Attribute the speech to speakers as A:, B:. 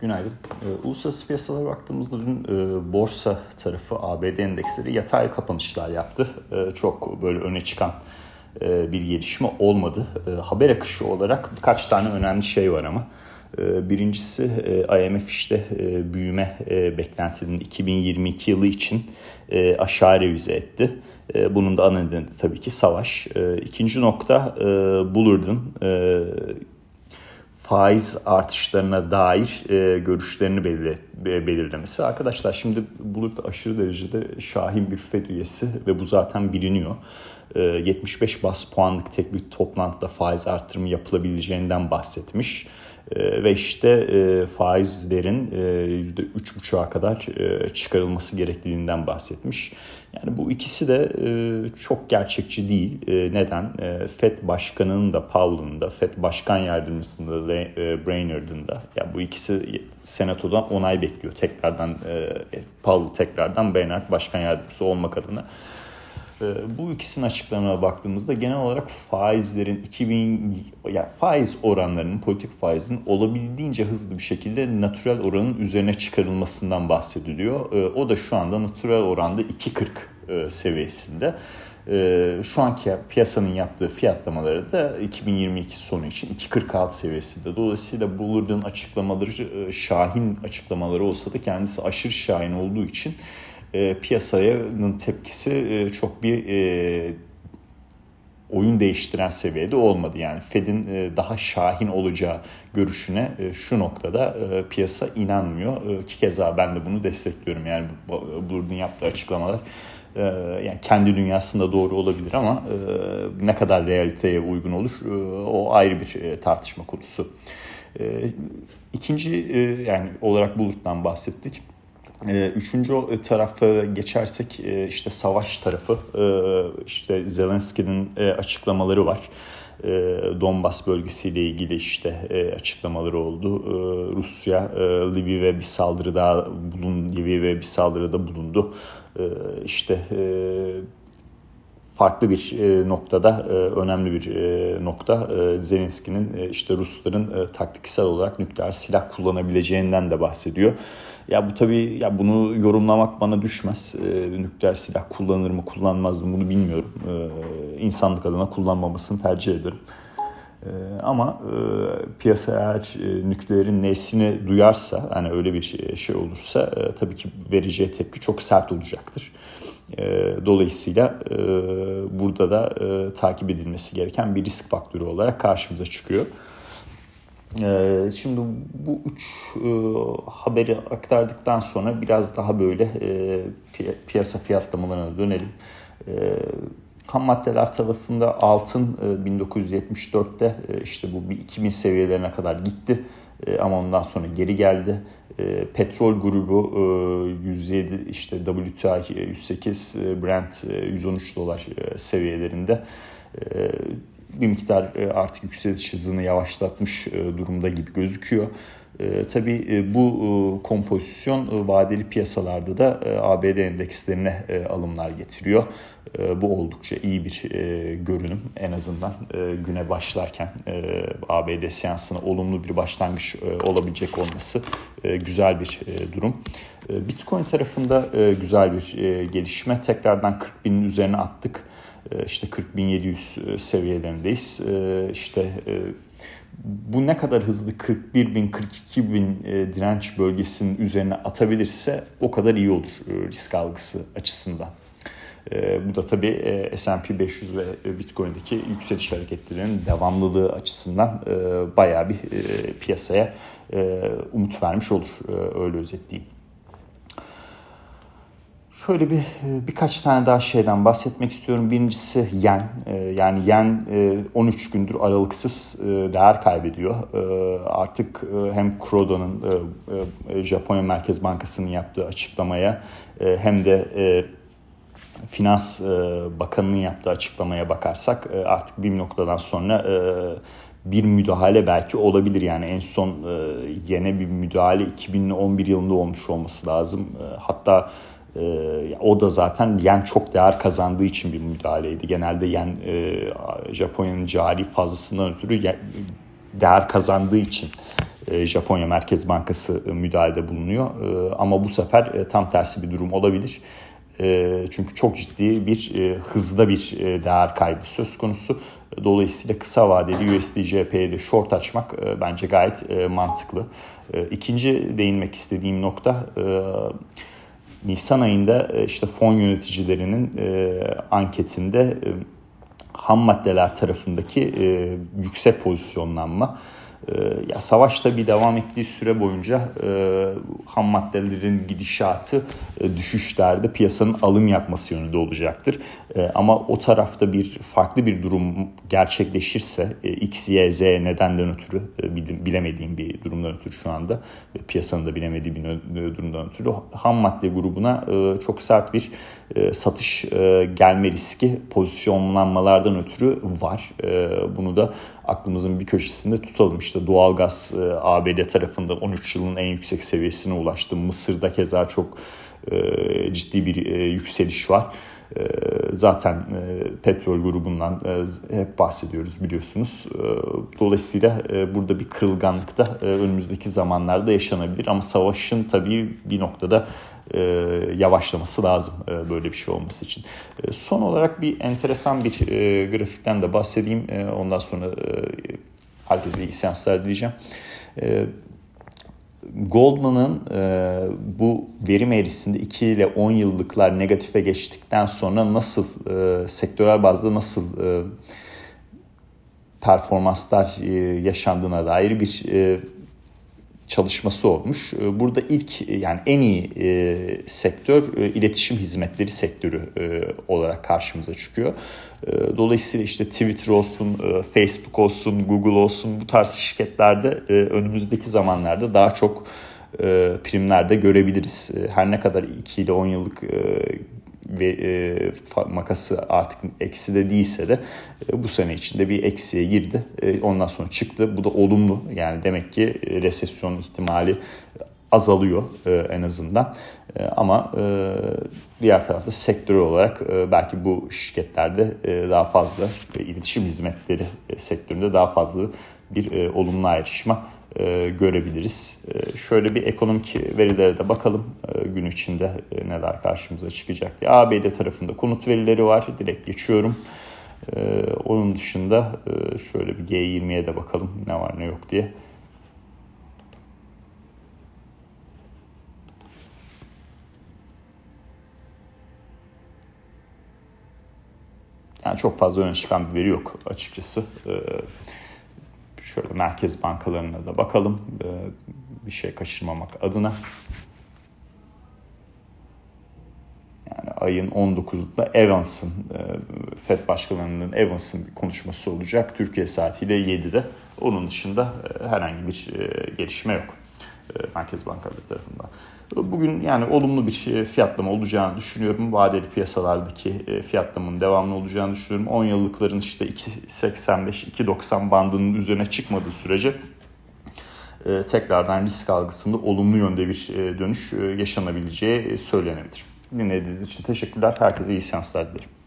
A: Günaydın. E, uluslararası piyasalara baktığımızda dün e, borsa tarafı ABD endeksleri yatay kapanışlar yaptı. E, çok böyle öne çıkan e, bir gelişme olmadı. E, haber akışı olarak birkaç tane önemli şey var ama. E, birincisi e, IMF işte e, büyüme e, beklentinin 2022 yılı için e, aşağı revize etti. E, bunun da ana nedeni de tabii ki savaş. E, ikinci nokta e, Bullard'ın e, faiz artışlarına dair e, görüşlerini belir, belirlemesi. Arkadaşlar şimdi Bulut aşırı derecede şahin bir FED üyesi ve bu zaten biliniyor. E, 75 bas puanlık tek bir toplantıda faiz artırımı yapılabileceğinden bahsetmiş. E, ve işte e, faizlerin e, %3,5'a kadar e, çıkarılması gerektiğinden bahsetmiş. Yani bu ikisi de e, çok gerçekçi değil. E, neden? E, FED Başkanı'nın da Powell'ın da, FED Başkan Yardımcısı'nın da, e, Brainerd'ın da. Ya bu ikisi Senato'dan onay bekliyor. Tekrardan e, Powell tekrardan Brainerd Başkan Yardımcısı olmak adına. Ee, bu ikisinin açıklamalarına baktığımızda genel olarak faizlerin 2000 yani faiz oranlarının politik faizin olabildiğince hızlı bir şekilde natürel oranın üzerine çıkarılmasından bahsediliyor. Ee, o da şu anda natürel oranda 2.40 e, seviyesinde. Ee, şu anki piyasanın yaptığı fiyatlamaları da 2022 sonu için 2.46 seviyesinde. Dolayısıyla Bullard'ın açıklamaları e, şahin açıklamaları olsa da kendisi aşırı şahin olduğu için e, piyasanın tepkisi e, çok bir e, oyun değiştiren seviyede olmadı. Yani Fed'in e, daha şahin olacağı görüşüne e, şu noktada e, piyasa inanmıyor. Ki keza ben de bunu destekliyorum. Yani Bloomberg'un yaptığı açıklamalar yani kendi dünyasında doğru olabilir ama ne kadar realiteye uygun olur o ayrı bir tartışma konusu. İkinci yani olarak Bulut'tan bahsettik. Ee, üçüncü tarafa geçersek e, işte savaş tarafı e, işte Zelenski'nin e, açıklamaları var. Donbas bölgesiyle ilgili işte açıklamaları oldu. Rusya Lviv'e bir saldırıda bulun Lviv'e bir saldırıda bulundu. İşte farklı bir noktada önemli bir nokta Zelenski'nin işte Rusların taktiksel olarak nükleer silah kullanabileceğinden de bahsediyor. Ya bu tabii ya bunu yorumlamak bana düşmez. E, nükleer silah kullanır mı kullanmaz mı bunu bilmiyorum. E, insanlık adına kullanmamasını tercih ederim. E, ama e, piyasa eğer e, nükleerin nesini duyarsa hani öyle bir şey, şey olursa e, tabii ki vereceği tepki çok sert olacaktır. E, dolayısıyla burada da takip edilmesi gereken bir risk faktörü olarak karşımıza çıkıyor. Ee, şimdi bu üç haberi aktardıktan sonra biraz daha böyle piyasa fiyatlamalarına dönelim. E, ham maddeler tarafında altın 1974'te işte bu 2000 seviyelerine kadar gitti ama ondan sonra geri geldi. Petrol grubu 107 işte WTI 108 Brent 113 dolar seviyelerinde bir miktar e, artık yükseliş hızını yavaşlatmış e, durumda gibi gözüküyor. E, tabii bu kompozisyon vadeli piyasalarda da ABD endekslerine alımlar getiriyor. Bu oldukça iyi bir görünüm en azından güne başlarken ABD seansına olumlu bir başlangıç olabilecek olması güzel bir durum. Bitcoin tarafında güzel bir gelişme. Tekrardan 40 binin üzerine attık. İşte 40.700 e, seviyelerindeyiz. İşte e, bu ne kadar hızlı 41 bin 42 bin e, direnç bölgesinin üzerine atabilirse o kadar iyi olur risk algısı açısından. Bu da tabii S&P 500 ve Bitcoin'deki yükseliş hareketlerinin devamlılığı açısından bayağı bir piyasaya umut vermiş olur öyle özetleyeyim. Şöyle bir e, birkaç tane daha şeyden bahsetmek istiyorum. Birincisi yen. E, yani yen 13 e, gündür aralıksız değer kaybediyor. Artık hem Kurodo'nun Japonya Merkez Bankası'nın yaptığı açıklamaya hem de Finans Bakanı'nın yaptığı açıklamaya bakarsak artık bir noktadan sonra bir müdahale belki olabilir. Yani en son yene bir müdahale 2011 yılında olmuş olması lazım. Hatta o da zaten yen çok değer kazandığı için bir müdahaleydi. Genelde yen e, Japonya'nın cari fazlasından ötürü değer kazandığı için Japonya Merkez Bankası müdahalede bulunuyor. Ama bu sefer tam tersi bir durum olabilir. Çünkü çok ciddi bir hızda bir değer kaybı söz konusu. Dolayısıyla kısa vadeli USD de short açmak bence gayet mantıklı. İkinci değinmek istediğim nokta Nisan ayında işte fon yöneticilerinin anketinde ham maddeler tarafındaki yüksek pozisyonlanma ya savaş bir devam ettiği süre boyunca e, ham maddelerin gidişatı e, düşüşlerde piyasanın alım yapması yönünde olacaktır. E, ama o tarafta bir farklı bir durum gerçekleşirse e, X, Y, Z nedenden ötürü e, bilemediğim bir durumdan ötürü şu anda ve piyasanın da bilemediği bir durumdan ötürü ham madde grubuna e, çok sert bir e, satış e, gelme riski pozisyonlanmalardan ötürü var. E, bunu da aklımızın bir köşesinde tutalım. İşte doğalgaz e, ABD tarafında 13 yılın en yüksek seviyesine ulaştı. Mısır'da keza çok e, ciddi bir e, yükseliş var. Zaten petrol grubundan hep bahsediyoruz biliyorsunuz. Dolayısıyla burada bir kırılganlık da önümüzdeki zamanlarda yaşanabilir. Ama savaşın tabii bir noktada yavaşlaması lazım böyle bir şey olması için. Son olarak bir enteresan bir grafikten de bahsedeyim. Ondan sonra herkese iyi seanslar diyeceğim. E, Goldman'ın e, bu verim eğrisinde 2 ile 10 yıllıklar negatife geçtikten sonra nasıl e, sektörel bazda nasıl e, performanslar e, yaşandığına dair bir e, çalışması olmuş. Ee, burada ilk yani en iyi e, sektör e, iletişim hizmetleri sektörü e, olarak karşımıza çıkıyor. E, dolayısıyla işte Twitter olsun, e, Facebook olsun, Google olsun bu tarz şirketlerde e, önümüzdeki zamanlarda daha çok e, primlerde görebiliriz. E, her ne kadar 2 ile 10 yıllık e, ve e, makası artık eksi de değilse de e, bu sene içinde bir eksiye girdi. E, ondan sonra çıktı. Bu da olumlu. Yani demek ki resesyon ihtimali azalıyor e, en azından. E, ama e, diğer tarafta sektör olarak e, belki bu şirketlerde e, daha fazla e, iletişim hizmetleri e, sektöründe daha fazla bir e, olumlu ayrışma e, görebiliriz. E, şöyle bir ekonomik verilere de bakalım e, gün içinde neler karşımıza çıkacak diye. ABD tarafında konut verileri var. Direkt geçiyorum. Onun dışında şöyle bir G20'ye de bakalım ne var ne yok diye. Yani çok fazla öne çıkan bir veri yok açıkçası. Ee, şöyle merkez bankalarına da bakalım ee, bir şey kaçırmamak adına. Yani ayın 19'unda Evans'ın, e, FED başkanlarının Evans'ın bir konuşması olacak. Türkiye saatiyle 7'de. Onun dışında e, herhangi bir e, gelişme yok. E, Merkez Bankaları tarafından. Bugün yani olumlu bir e, fiyatlama olacağını düşünüyorum. Vadeli piyasalardaki e, fiyatlamanın devamlı olacağını düşünüyorum. 10 yıllıkların işte 2.85-2.90 bandının üzerine çıkmadığı sürece tekrardan risk algısında olumlu yönde bir dönüş yaşanabileceği söylenebilir. Dinlediğiniz için teşekkürler. Herkese iyi seanslar dilerim.